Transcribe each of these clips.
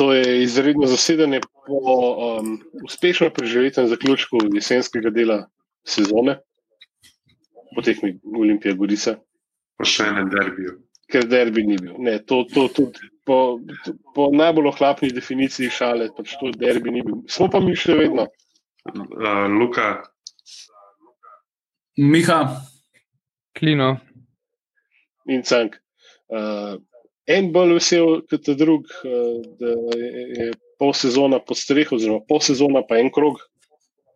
To je izredno zasedanje po um, uspešno preživetem zaključku jesenskega dela sezone, po tekmi Olimpije Gorica. Pa še ene derbijo. Ker derbi ni bil. Ne, to, to, tudi po, po najbolj ohlapni definiciji šale, pač to derbi ni bil. Smo pa mi še vedno. Uh, Luka. Miha. Klino. In cank. Uh, en bolj vesel kot drug, uh, da je pol sezona pod streho, oziroma pol sezona pa en krog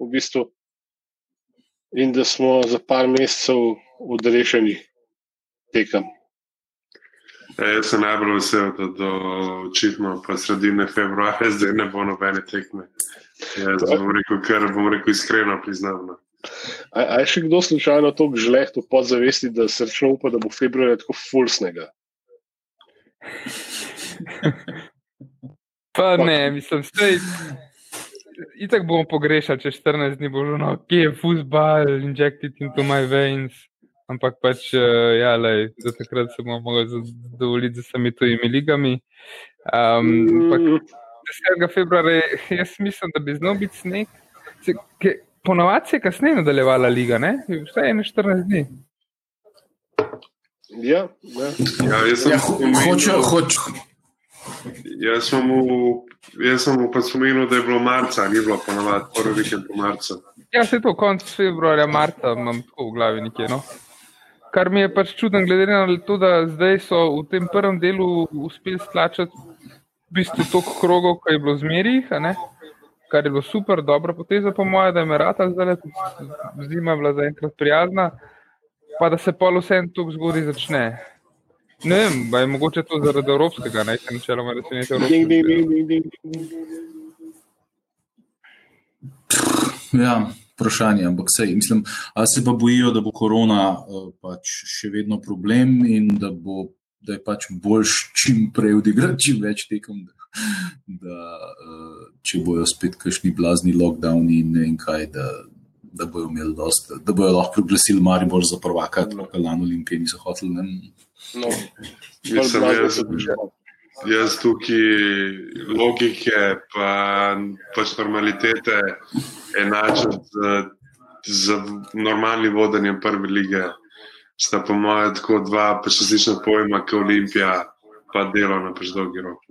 v bistvu. In da smo za par mesecev odrešeni tekem. E, jaz sem najbolj vesel, da do očitno pa sredine februarja zdaj ne bo nobene tekme. Jaz bom rekel, kar bom rekel iskreno priznavno. A je še kdo slučajno tako žlehto podzavesti, da srčno upa, da bo februar tako fulsnega? Pa ne, mislim, stej. Itak bomo pogrešali, če 14 dni bo že no, kje je football, injected into my veins. Ampak pač, uh, ja, lej, do takrat se bomo mogli zadovoljiti z vsemi tujimi ligami. Um, ampak 10. februarja, jaz mislim, da bi znal biti sneg. Ponovadi se je kasneje nadaljevala liga, ne? Vse je na 14 dni. Ja, ja. ja jaz sem Ja, ho- hoče, hoče. Jaz sem mu, jaz sem mu pa spomenul, da je bilo marca, ni bilo ponovadi prvi vikend po marcu. Ja, se to konc februarja, marca imam tako v glavi nekje. No? Kar mi je pač čudno, glede na to, da zdaj so v tem prvem delu uspeli stlačiti v bistvu toliko krogov, kot je bilo zmerih, a ne? kar je bilo super, dobra poteza, po mojem, da je Merata zdaj zima je bila zaenkrat prijazna, pa da se pol vsem tako zgodaj začne. Ne vem, pa je mogoče to zaradi evropskega, ne, ker načeloma resnice Ding, ding, evropskega. Ja, vprašanje, ampak sej, mislim, ali se pa bojijo, da bo korona uh, pač še vedno problem in da, bo, da je pač boljš čim prej odigrati čim več tekem, da, da uh, če bojo spet kakšni blazni lockdowni in ne vem kaj, da, da bojo imeli dost, da bojo lahko proglasili Maribor za prvaka, No. ker lani olimpije niso hoteli. Ne? No, Mislim, jaz, jaz tukaj logike pa pač normalitete enačiti z, z normalnim vodenjem prve lige. Sta po mojem tako dva pač različna pojma, kot Olimpija, pa delo na pač dolgi rok.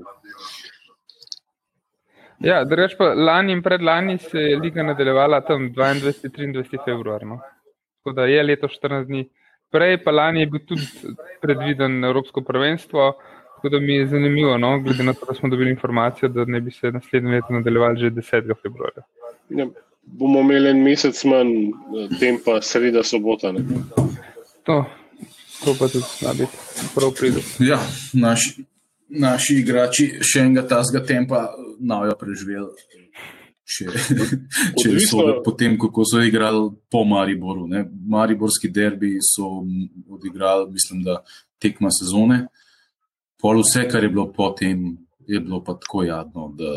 Ja, reč pa lani in predlani se je liga nadaljevala tam 22-23 februar. No. Tako da je leto 14 dni. Prej pa lani je bil tudi predviden Evropsko prvenstvo, tako da mi je zanimivo, no, glede na to, da smo dobili informacijo, da ne bi se naslednje leto nadaljevali že 10. februarja. Ja, bomo imeli en mesec manj, tem pa sreda, sobota. Ne? To, to pa tudi zna biti prav pridu. Ja, naši, naši igrači še enega tazga tempa najo preživeli. Če, če so potem, kako so igrali po Mariboru. Ne. Mariborski derbi so odigrali, mislim, da tekma sezone. Pol vse, kar je bilo potem, je bilo pa tako jadno, da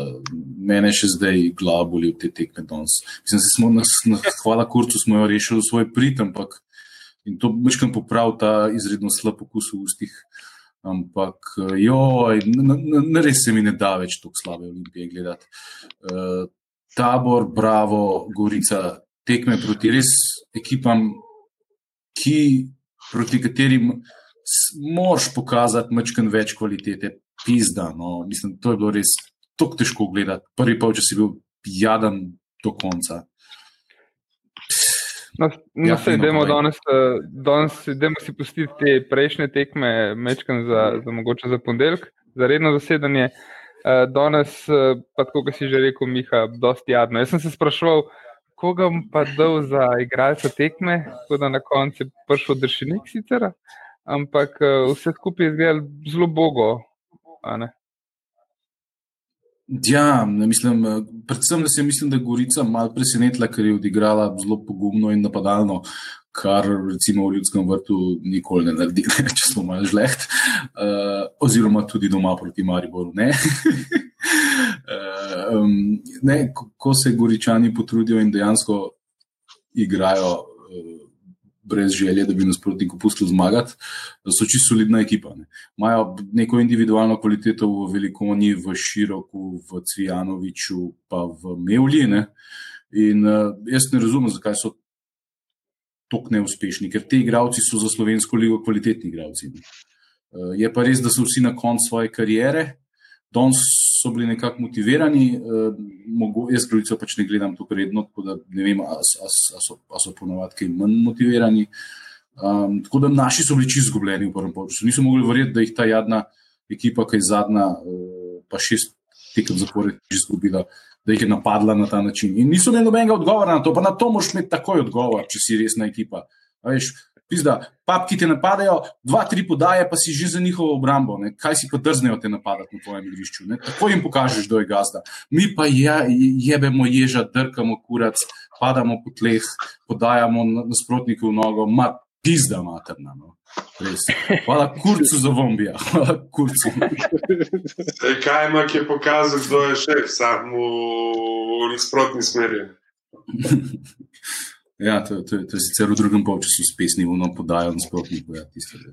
mene še zdaj glava boli v te tekme danes. Mislim, da smo nas, na, hvala kurcu, smo jo rešili v svoj prid, ampak in to večkrat popravi ta izredno slab okus v ustih. Ampak, joj, n- n- res se mi ne da več tako slabe olimpije gledati. Uh, tabor, Bravo, Gorica, tekme proti res ekipam, ki, proti katerim moraš pokazati mečken več kvalitete, pizda. No. Mislim, to je bilo res tako težko gledati. Prvi polčas je bil jaden do konca. No, no Ja, povej. danes, eh, danes dajmo si pustiti te prejšnje tekme, mečkam za, za mogoče za ponedeljek, za redno zasedanje. Eh, Danes, eh, pa tako, kot si že rekel, Miha, dosti jadno. Jaz sem se spraševal, koga bom pa dal za igralca tekme, tako da na koncu je prišel dršinik sicer, ampak vse skupaj je izgledalo zelo bogo. Ja, mislim, eh, predvsem, da se mislim, da je Gorica malo presenetila, ker je odigrala zelo pogumno in napadalno, kar recimo v ljudskem vrtu nikoli ne naredi, ne, če smo malo žleht, uh, oziroma tudi doma proti Mariboru. Ne? uh, um, ne, ko, ko se Goričani potrudijo in dejansko igrajo uh, brez želje, da bi nasprotniku pustili zmagati, so čisto solidna ekipa. Ne. Imajo neko individualno kvaliteto v Velikoni, v Široku, v Cvijanoviču, pa v Mevlji. Ne. In uh, jaz ne razumem, zakaj so tako neuspešni, ker ti igravci so za slovensko ligo kvalitetni igravci. Uh, je pa res, da so vsi na koncu svoje kariere. Danes so bili nekako motivirani, uh, mogo, jaz pravico pač ne gledam tako redno, tako da ne vem, ali so, so ponovadi manj motivirani. Um, tako da naši so bili čisto izgubljeni v prvem času. Niso mogli verjeti, da jih ta jadna ekipa, ki je zadnja, uh, pa šest tekem zapored, že izgubila, da jih je napadla na ta način. In niso imeli nobenega odgovora na to, pa na to moš imeti takoj odgovor, če si resna ekipa. Veš, pizda, papki te napadajo, dva, tri podaje, pa si že za njihovo obrambo. Ne? Kaj si pa drznejo te napadati na tvojem igrišču? Ne? Tako jim pokažeš, kdo je gazda. Mi pa je, jebemo ježa, drkamo kurac, padamo po tleh, podajamo nasprotniku v nogo, ma pizda materna. No? Res. Hvala kurcu za bombija. Hvala kurcu. Ej, kaj ima, ki je pokazal, kdo je šef, samo v nasprotni smeri. Ja, to, to, to je sicer v drugem polčasu s pesmi, no, podajo nasprotniku. Ja,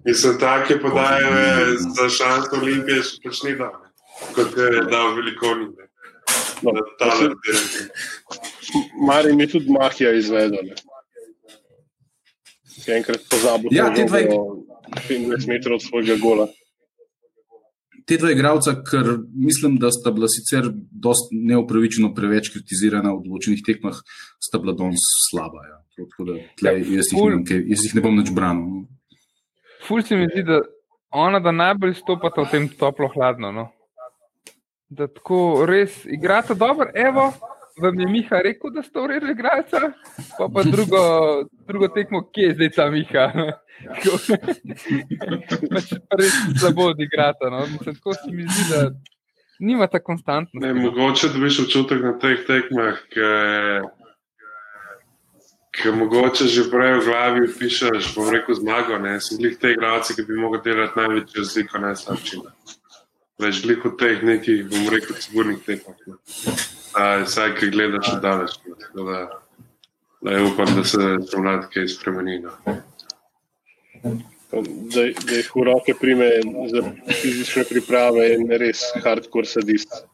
Mislim, take podaje za šanso Olimpije še pač ni dal, kot je dal veliko njih. No, Mari mi tudi Mahija izvedel. Enkrat pozabil, ja, da je 25 metrov od svojega gola te dva igralca, ker mislim, da sta bila sicer dosti neupravičeno preveč kritizirana v določenih tekmah, sta bila danes slaba. Ja. Tako da tle, ja, jaz, jih ne, jaz jih ne bom več branil. No. Ful se mi zdi, da ona da najbolj stopata v tem toplo-hladno. No. Da tako res igrata dobro, evo. Vam je Miha rekel, da ste redu, igralca, pa pa drugo, drugo tekmo, kje je zdaj ta Miha pač res slabo odigrata. No? Mislim, tako se mi zdi, da nima ta konstantno. Mogoče da biš občutek na teh tekmah, ki mogoče že prej v glavi pišeš, bom rekel, zmago. Ne? Sem jih te igralce, ki bi mogli delati največjo razliko, ne slabšina. Več veliko teh nekih, bom rekel, sigurnih tekmah. Vsaj, ki gledaš od daleč. Da, da je upam, da se to mlad kaj spremeni. No da, da jih v roke prime za fizične priprave in res hardcore sadist.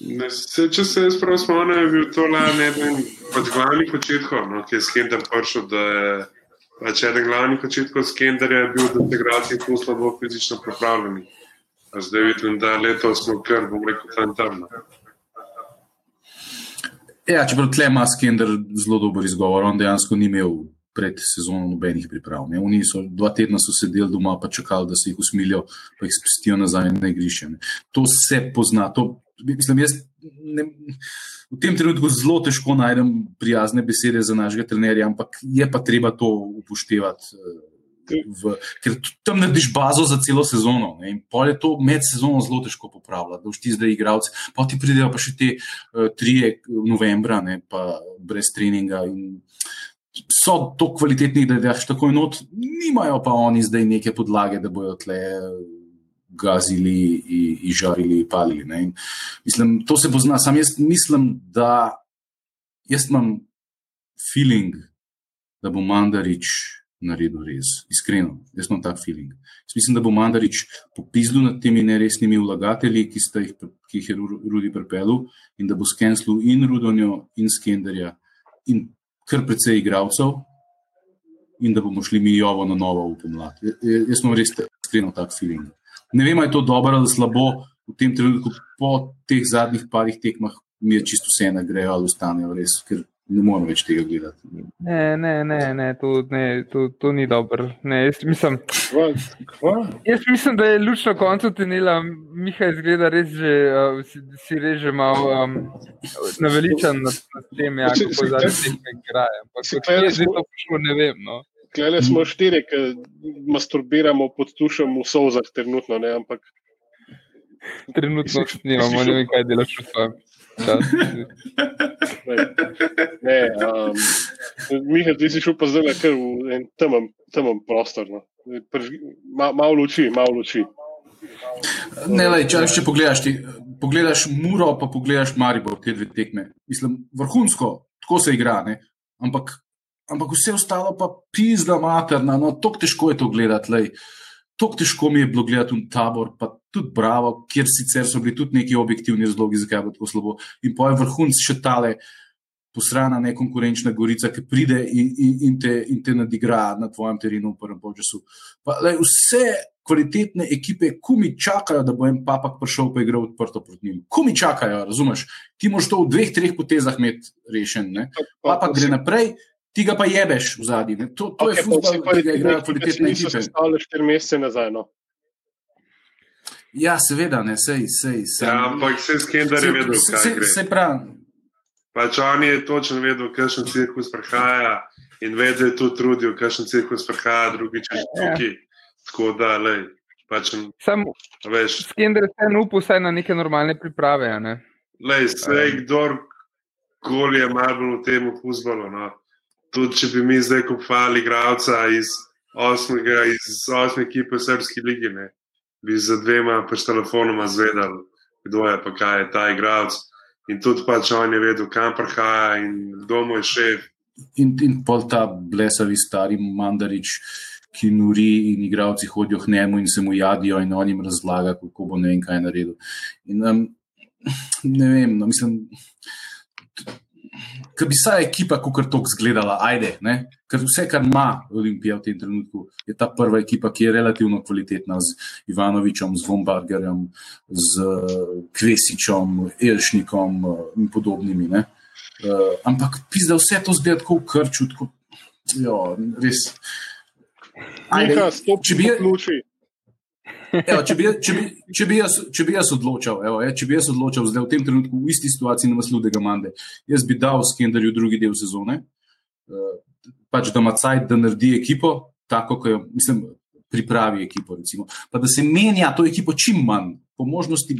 Ne, se, če se jaz prav spomnim, je bil to le eden od glavnih očitkov, no, ki je Skender prišel, da je pač eden glavnih očitkov Skenderja bil, da te igralci tu slabo fizično pripravljeni. A zdaj vidim, da letos smo kar, bom rekel, tam tam. Ja, čeprav tle ima Skender zelo dober izgovor, on dejansko ni imel pred sezono nobenih priprav. Ne. Oni so dva tedna sedeli doma, pa čakali, da se jih usmilijo, pa jih spustijo nazaj na igrišče. To se pozna. To, mislim, jaz, ne, v tem trenutku zelo težko najdem prijazne besede za našega trenerja, ampak je pa treba to upoštevati. V, ker tam narediš bazo za celo sezono. Ne, in pol je to med sezono zelo težko popravljati, da všti zdaj igravci. Pa ti pridejo pa še te uh, tri novembra, ne, pa brez treninga. In, so to kvalitetni, da jih tako enot, nimajo pa oni zdaj neke podlage, da bojo tle gazili, izžarili, palili. Mislim, to se pozna. Sam jaz mislim, da jaz imam feeling, da bo Mandarič naredil res. Iskreno, jaz imam tak feeling. Jaz mislim, da bo Mandarič popizdil nad temi neresnimi vlagatelji, ki, jih, ki jih je Rudi pripeljal, in da bo skenslil in Rudonjo, in Skenderja. In kar precej igralcev, in da bomo šli mi jovo na novo v pomlad. Jaz sem res iskreno tak feeling. Ne vem, ali je to dobro ali slabo v tem trenutku, po teh zadnjih parih tekmah, mi je čisto vse ena grejo ali ostanejo res, ker ne morem več tega gledati. Ne, ne, ne, ne, to, ne, to, to ni dobro. Jaz mislim, jaz mislim, da je lučno koncu tunela, Miha izgleda res že, uh, si, si res že malo um, naveličan nad tem, ja, kako zadnje tekme igrajo. Ampak kje je zdaj to prišlo, ne vem. No. Klele smo štiri, ki masturbiramo pod tušem v sozah trenutno, ne, ampak. Trenutno snimamo, ne vem, kaj delaš v svojem. Um, Miha, ti si šel pa zdaj kar v en temen prostor. No. Ma, malo luči, malo luči. Ne, lej, če, če pogledaš, ti, pogledaš Muro, pa pogledaš Maribor, te dve tekme. Mislim, vrhunsko, tako se igra, ne? ampak ampak vse ostalo pa pizda materna, no, tako težko je to gledati. Lej. Tako težko mi je bilo gledati v tabor, pa tudi bravo, kjer sicer so bili tudi neki objektivni razlogi, zakaj je bilo tako slabo. In pa je vrhunc še tale posrana nekonkurenčna gorica, ki pride in, in, in, te, in te nadigra na tvojem terenu v prvem času. Vse kvalitetne ekipe, kumi čakajo, da bo en papak prišel pa igral odprto proti njim. Kumi čakajo, razumeš? Ti moš to v dveh, treh potezah imeti rešen. Papak gre naprej. Ti ga pa jebeš v zadnji. To, to okay, je futbol, ki ga igrajo kvalitetne ekipe. To je štiri mesece nazaj. No? Ja, seveda, ne, sej, sej. sej. Ja, ampak se s Kendarjem je vedel, kaj gre. Se pravi. Pač on je točno vedel, kakšen cirkus prihaja in vedel je tudi trudil, kakšen cirkus prihaja, drugič je tukaj. Ja. Tako da, lej, pač, Sam, veš. Skender je vse upal, vse na neke normalne priprave. Ne? Lej, sej, um. kdor koli je malo v tem fuzbolu. No. Tudi če bi mi zdaj kupovali igralca iz osmega, iz osme ekipe v srpski ligi, ne, bi za dvema pač telefonoma zvedali, kdo je pa kaj je ta igralec. In tudi pač on je vedel, kam prihaja in kdo mu je šef. In, in pol ta blesavi stari mandarič ki nori in igravci hodijo k njemu in se mu jadijo in on jim razlaga, kako bo ne vem kaj naredil. In, um, ne vem, no, mislim, da bi vsa ekipa, kot kar tok zgledala, ajde, ne? ker vse, kar ima Olimpija v tem trenutku, je ta prva ekipa, ki je relativno kvalitetna z Ivanovičem, z Vombargerjem, z Kvesičem, Elšnikom uh, in podobnimi. Uh, ampak pizda vse to zgleda tako v krču, tako, jo, res. Ajde, če bi odločil. Če bi, če, bi, če, bi jaz, če bi jaz odločil, evo, je, če bi jaz odločil zdaj v tem trenutku v isti situaciji na masludega mande, jaz bi dal Skenderju drugi del sezone, uh, pač da ima cajt, da naredi ekipo, tako kot jo, mislim, pripravi ekipo, recimo. Pa da se menja to ekipo čim manj, po možnosti,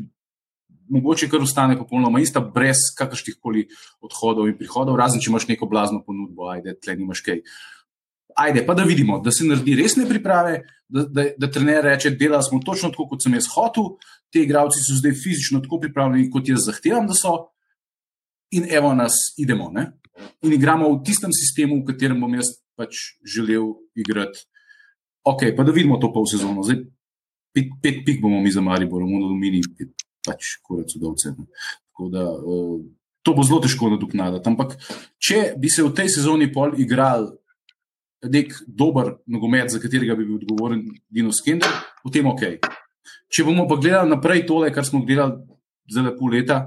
mogoče kar ostane popolnoma ista, brez kakršnih koli odhodov in prihodov, razen če imaš neko blazno ponudbo, ajde, tle nimaš kaj. Uh, ajde, pa da vidimo, da se naredi resne priprave, da, da, da trener reče, da smo točno tako, kot sem jaz hotel, ti igravci so zdaj fizično tako pripravljeni, kot jaz zahtevam, da so, in evo nas, idemo. Ne? In igramo v tistem sistemu, v katerem bom jaz pač želel igrati. Ok, pa da vidimo to pol sezono. Zdaj, pet, pet pik bomo mi za Maribor, bomo alumini, pač kurec udovce. Tako da. Uh, To bo zelo težko nadoknaditi. Ampak, če bi se v tej sezoni pol igrali nek dober nogomet, za katerega bi bil odgovoren Dino Skender, potem ok. Če bomo pa gledali naprej tole, kar smo gledali za lepo leta,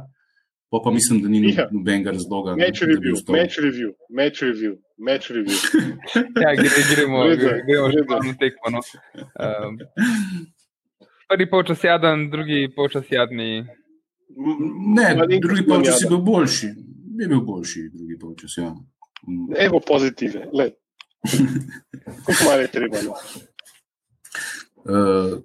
pa, pa mislim, da ni ja. nobenega razloga. Match review, match review, match review. Match review. ja, gremo, gremo že na tekmo. No. Um, prvi polčas jaden, drugi polčas jadni. Ne, drugi polčas je bil boljši. Je bil boljši, drugi polčas. Ja. Evo pozitive. Let. Kako malo je treba? No? Uh,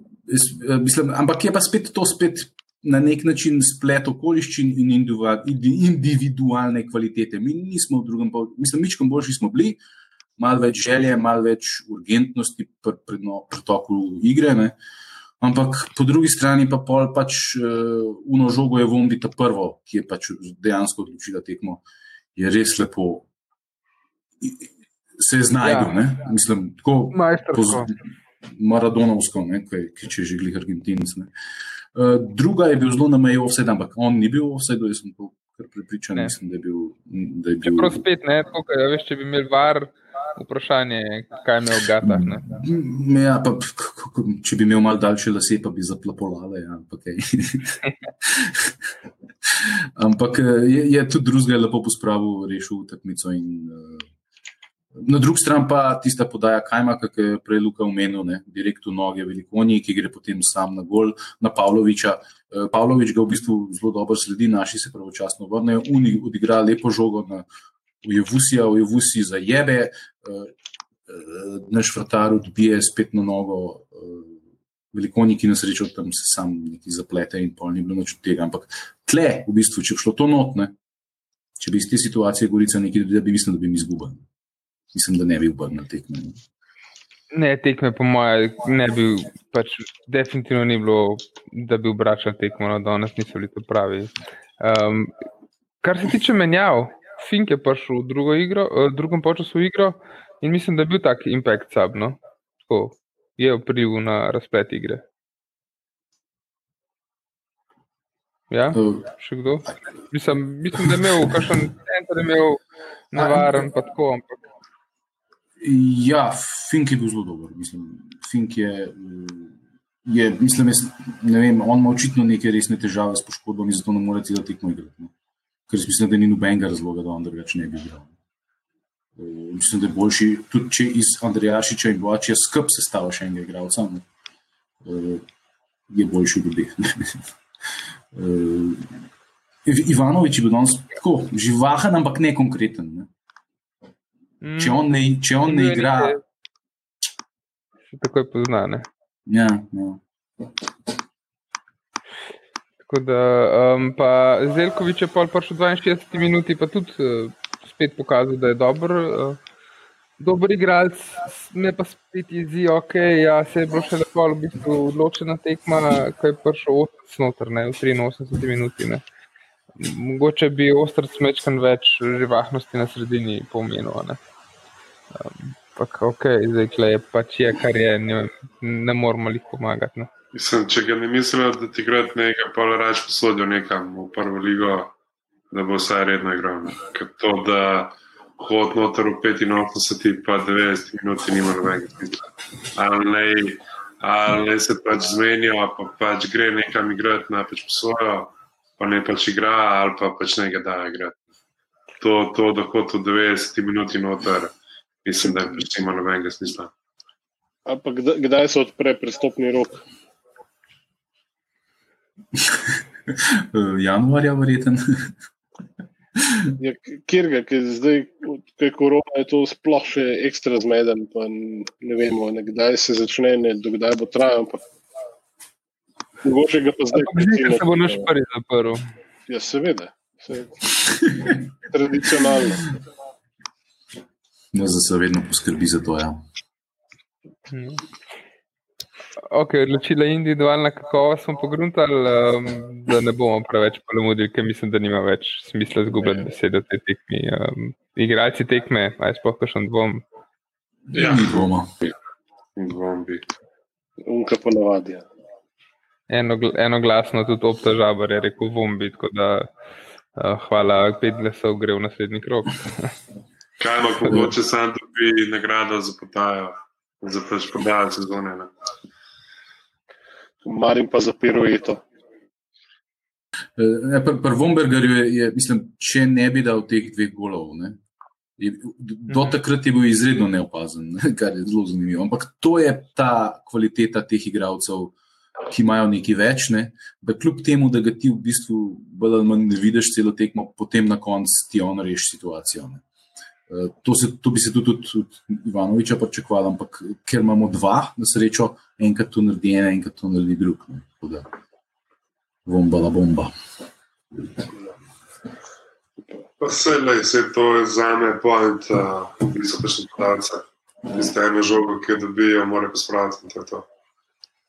mislim, ampak je pa spet to spet na nek način splet okoliščin in individualne kvalitete. Mi nismo v drugem, mislim, ničkom boljši smo bili, malo več želje, malo več urgentnosti pri pretoku igre. Ne? Ampak po drugi strani pa pol pač uh, uno žogo je vombi ta prvo, ki je pač dejansko odločila tekmo, je res lepo se je znašel. Ja. Mislim, tako maradonovsko, ki če že glih Argentinec. Uh, druga je bil zelo na meji vse, ampak on ni bil vse, da sem to prepričan. Ne. Mislim, da je bil. Da je bil... Prav spet, ne, tako, kaj, veš, če bi imel var. Vprašanje je, kaj me ogata. Ja, pa, če bi imel malo daljše lase, pa bi zaplapolale. Ja, ampak, ampak je, je tudi drugega lepo pospravil, rešil tekmico in uh, Na drugi strani pa tista podaja Kajma, ki je prej Luka omenil, direktno noge velikonji, ki gre potem sam na gol na Pavloviča. Eh, Pavlovič ga v bistvu zelo dobro sledi, naši se pravočasno vrnejo, Uni odigra lepo žogo na Ujevusija, Ujevusi za jebe, eh, eh, naš vratar odbije spet na nogo. Velikoni, ki nas rečejo, tam se sam neki zaplete in pol ni bilo noč od tega. Ampak tle, v bistvu, če bi šlo to notne, če bi iz te situacije Gorica nekaj, da bi mislim, da bi mi izgubili mislim, da ne bi obrnil tekme. Ne, tekme, po mojem, ne bi, pač, definitivno ni bilo, da bi obračal tekmo, no, danes niso bili to pravi. Um, kar se tiče menjav, Fink je prišel v drugo igro, v drugem času v igro in mislim, da je bil tak impact sab, no? Tako je vplival na razplet igre. Ja, še kdo? Mislim, mislim da je imel kakšen center, da imel navaren, pa tako, ampak. Ja, Fink je bil zelo dober. Mislim, Fink je, je mislim, jaz, ne vem, on ima očitno neke resne težave s poškodbami, zato ne more celo tekmo igrati. Ne? Ker mislim, da ni nobenega razloga, da on drugače ne bi igral. Mislim, da je boljši, tudi če iz Andrejašiča in Boačija skrb sestava še enega igralca, je boljši od obeh. Ivanovič je bil danes tako živahen, ampak ne konkreten. Ne? Mm. Če on ne, če on ne igra. Še tako je poznane. Ja, ja. Tako da, um, pa Zelkovič je pol prišel 62 minuti, pa tudi uh, spet pokazal, da je dober. Uh, dober igralec, me pa spet jezi, ok, ja, se je bilo še lepo, v bistvu odločena tekma, ko je prišel 8 noter, ne, v 83 minuti. Ne. Mogoče bi ostr smečkan več živahnosti na sredini pomenil. Um, ok, zdaj je pač je, kar je, ne, ne moramo jih pomagati. Ne. Mislim, če ga ne mislijo, da ti gre nekaj, pa rač posodijo nekam v prvo ligo, da bo vsaj redno igral. Ker to, da hod noter v 85, pa 90 minut, nima nobenega smisla. Ali, ali se pač zmenijo, pa pač gre nekam igrati na pač svojo, pa ne pač igra, ali pa pač nekaj da igrati. To, to da hod v 90 minut noter, mislim, da pač nima nobenega smisla. Ampak kdaj se odpre prestopni rok? Januarja, verjeten. Ja, Kjer ga, ki je zdaj, ko je korona, je to sploh še ekstra zmeden. Ne vemo, ne, kdaj se začne, ne, dokdaj bo trajal. Mogoče ga pa zdaj. Se, da bo naš prvi zaprl. Ja, seveda. seveda. Tradicionalno. Ja, za se vedno poskrbi za to. Ja. Hmm. Ok, odločila je individualna kakovost, smo pogruntali, um, da ne bomo preveč polemudili, ker mislim, da nima več smisla zgubljati besede v tej tekmi. Um, igralci tekme, aj sploh kakšen dvom. Ja, Ni dvoma. Unka ponavadi. Ja. Eno, enoglasno tudi obtažabar je rekel vombi, tako da uh, hvala, pet glasov gre v naslednji krok. Kaj ima, mogoče sam dobi nagrado za potajo, za pač podajo sezone. Ne? Marim pa za pirueto. E, Pri pr Vombergerju je, je, mislim, če ne bi dal teh dveh golov, ne, je, do takrat je bil izredno neopazen, ne, kar je zelo zanimivo. Ampak to je ta kvaliteta teh igralcev, ki imajo nekaj več, ne, da kljub temu, da ga ti v bistvu bolj ali manj ne vidiš celo tekmo, potem na koncu ti on reši situacijo. Ne. To, se, to bi se tudi od Ivanoviča pričakovalo, ampak ker imamo dva, na srečo, enkrat to naredi en, enkrat to naredi drug. Bomba, la bomba. Pa vse le, vse to je za me point, ki so prišli podalce. Tiste ene žoge, ki jo dobijo, morajo pospraviti in to je to.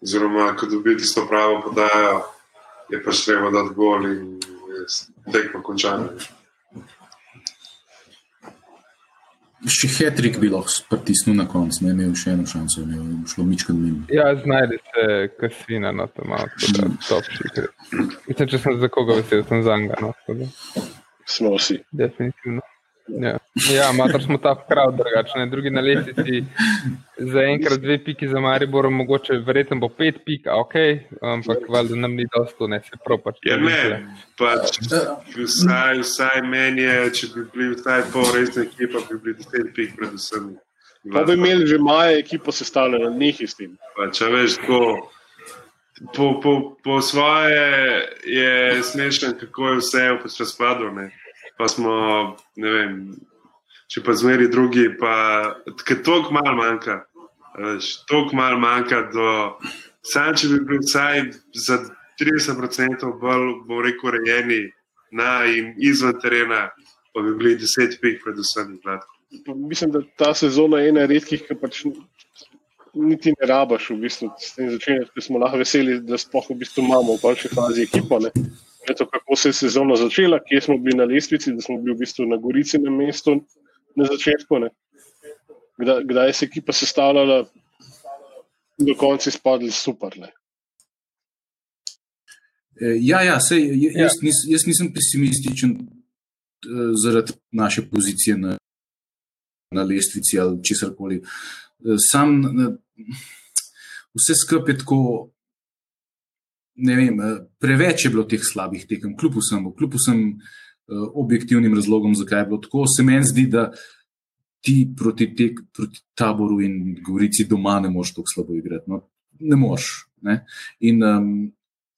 Oziroma, ko dobijo tisto pravo podajo, je pač treba dati gol in tekmo končano. Še Hetrik bi lahko pritisnil na koncu, ne imel še eno šanso, ne imel šlo mičkam mimo. Ja, znajde se kasina na tem avtu, da top šikre. Mislim, če sem za koga vesel, sem za njega. No, Smo vsi. Definitivno. Ja, ja matar smo ta krav drugačne, drugi na lestvici. Za enkrat dve piki za Maribor, mogoče verjetno bo pet pik, ok, ampak valjda nam ni dosto, ne se propač. Ja, ne, pač vsaj, vsaj meni je, če bi bili vsaj pol resna ekipa, bi bili deset pik predvsem. Pa bi imeli že maja ekipo sestavljeno, njih s tem. Pač, a veš, tako, po, po, po svoje je smešno, kako je vse pač razpadlo, ne. Pa smo, ne vem, če pa zmeri drugi, pa toliko malo manjka, toliko malo manjka do, sam če bi bil vsaj za 30% bolj, bom rekel, rejeni na in izven terena, pa bi bili 10 pik predvsem gladko. Pa Mislim, da ta sezona je ena redkih, ki pač niti ne rabaš v bistvu s tem začenjati, ker smo lahko veseli, da sploh v bistvu imamo v končni fazi ekipo. Ne? Eto, kako se je sezona začela, kje smo bili na lestvici, da smo bili v bistvu na Gorici na mestu na začetku. Ne. Kdaj, kdaj se je ekipa sestavljala, do konca izpadli super. Ne. Eh, Ja, ja, sej, j- jaz, nis, jaz nisem pesimističen eh, zaradi naše pozicije na, na lestvici ali česar koli. Sam eh, vse skupaj je tako. Ne vem, eh, preveč je bilo teh slabih tekem, kljub vsemu, kljub vsem uh, objektivnim razlogom, zakaj je bilo tako. Se meni zdi, da ti proti, tek, proti taboru in govorici doma ne moreš tako slabo igrati. No, ne moreš. Ne? In, um,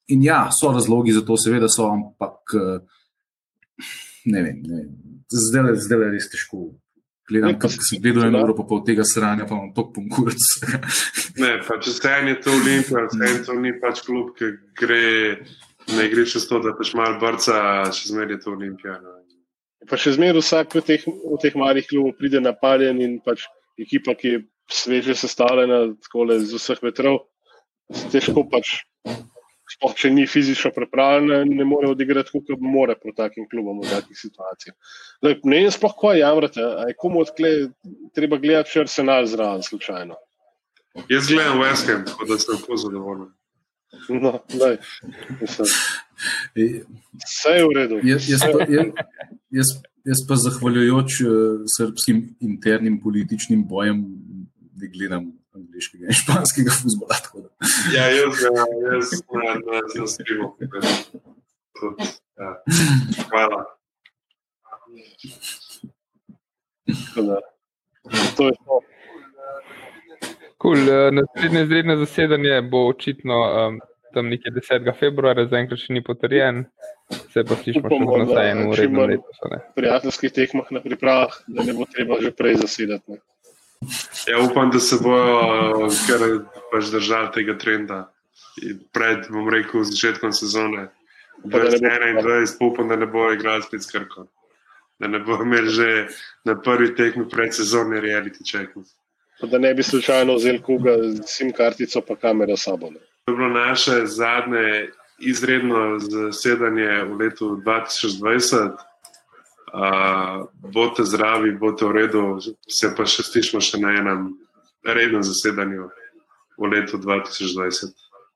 in ja, so razlogi za to, seveda so, ampak uh, ne vem, ne vem. Zdaj, zdaj je res težko. Gledam, Ne, kako pa- sem gledal eno uro pa pol tega sranja, pa imam tok pomkurc. Ne, pa če se en je to Olimpija, se en to ni pač klub, ki gre na igrišče s to, da pač malo brca, še zmeraj je to Olimpija. no. Pa še zmeraj vsak v teh, v teh malih klubov pride napaljen in pač ekipa, ki je sveže sestavljena takole z vseh vetrov, se težko pač, sploh če ni fizično pripravljena, ne more odigrati, kot more proti takim klubom v takih situacijah. Zdaj, ne vem sploh, kaj jamrate, a je komu odkle, treba gledati še arsenal zraven slučajno. Jaz gledam West Ham, tako da sem lahko zadovoljen. No, daj, mislim, vse je v redu. Jaz, jaz, pa, jaz, jaz, jaz pa zahvaljujoč uh, srpskim internim političnim bojem ne gledam angliškega in španskega futbola. Ja, jaz ga, jaz na, na, na streamu. Tudi, Ja. Hvala. Da, To je to. Cool. eh, Naslednje izredno zasedanje bo očitno um, tam nekje 10. februarja, zaenkrat še ni potrjen. Se pa slišimo še nazaj da eno uredno a ne. prijateljskih tekmah na pripravah, da ne bo treba že prej zasedati. Ne. Ja, upam, da se bojo kar pač držali tega trenda. Pred, bom rekel, začetkom sezone. Pa da ne bo- 2021, pa upam, da ne bo igral spet s Krkom. Da ne bo imel že na prvi tekmi pred sezone reality check. Da ne bi slučajno vzel koga z SIM kartico pa kamero sabo. Ne. To je bilo naše zadnje izredno zasedanje v letu 2020. Uh, bote zdravi, bote v redu, se pa še slišimo še na enem rednem zasedanju v letu 2020.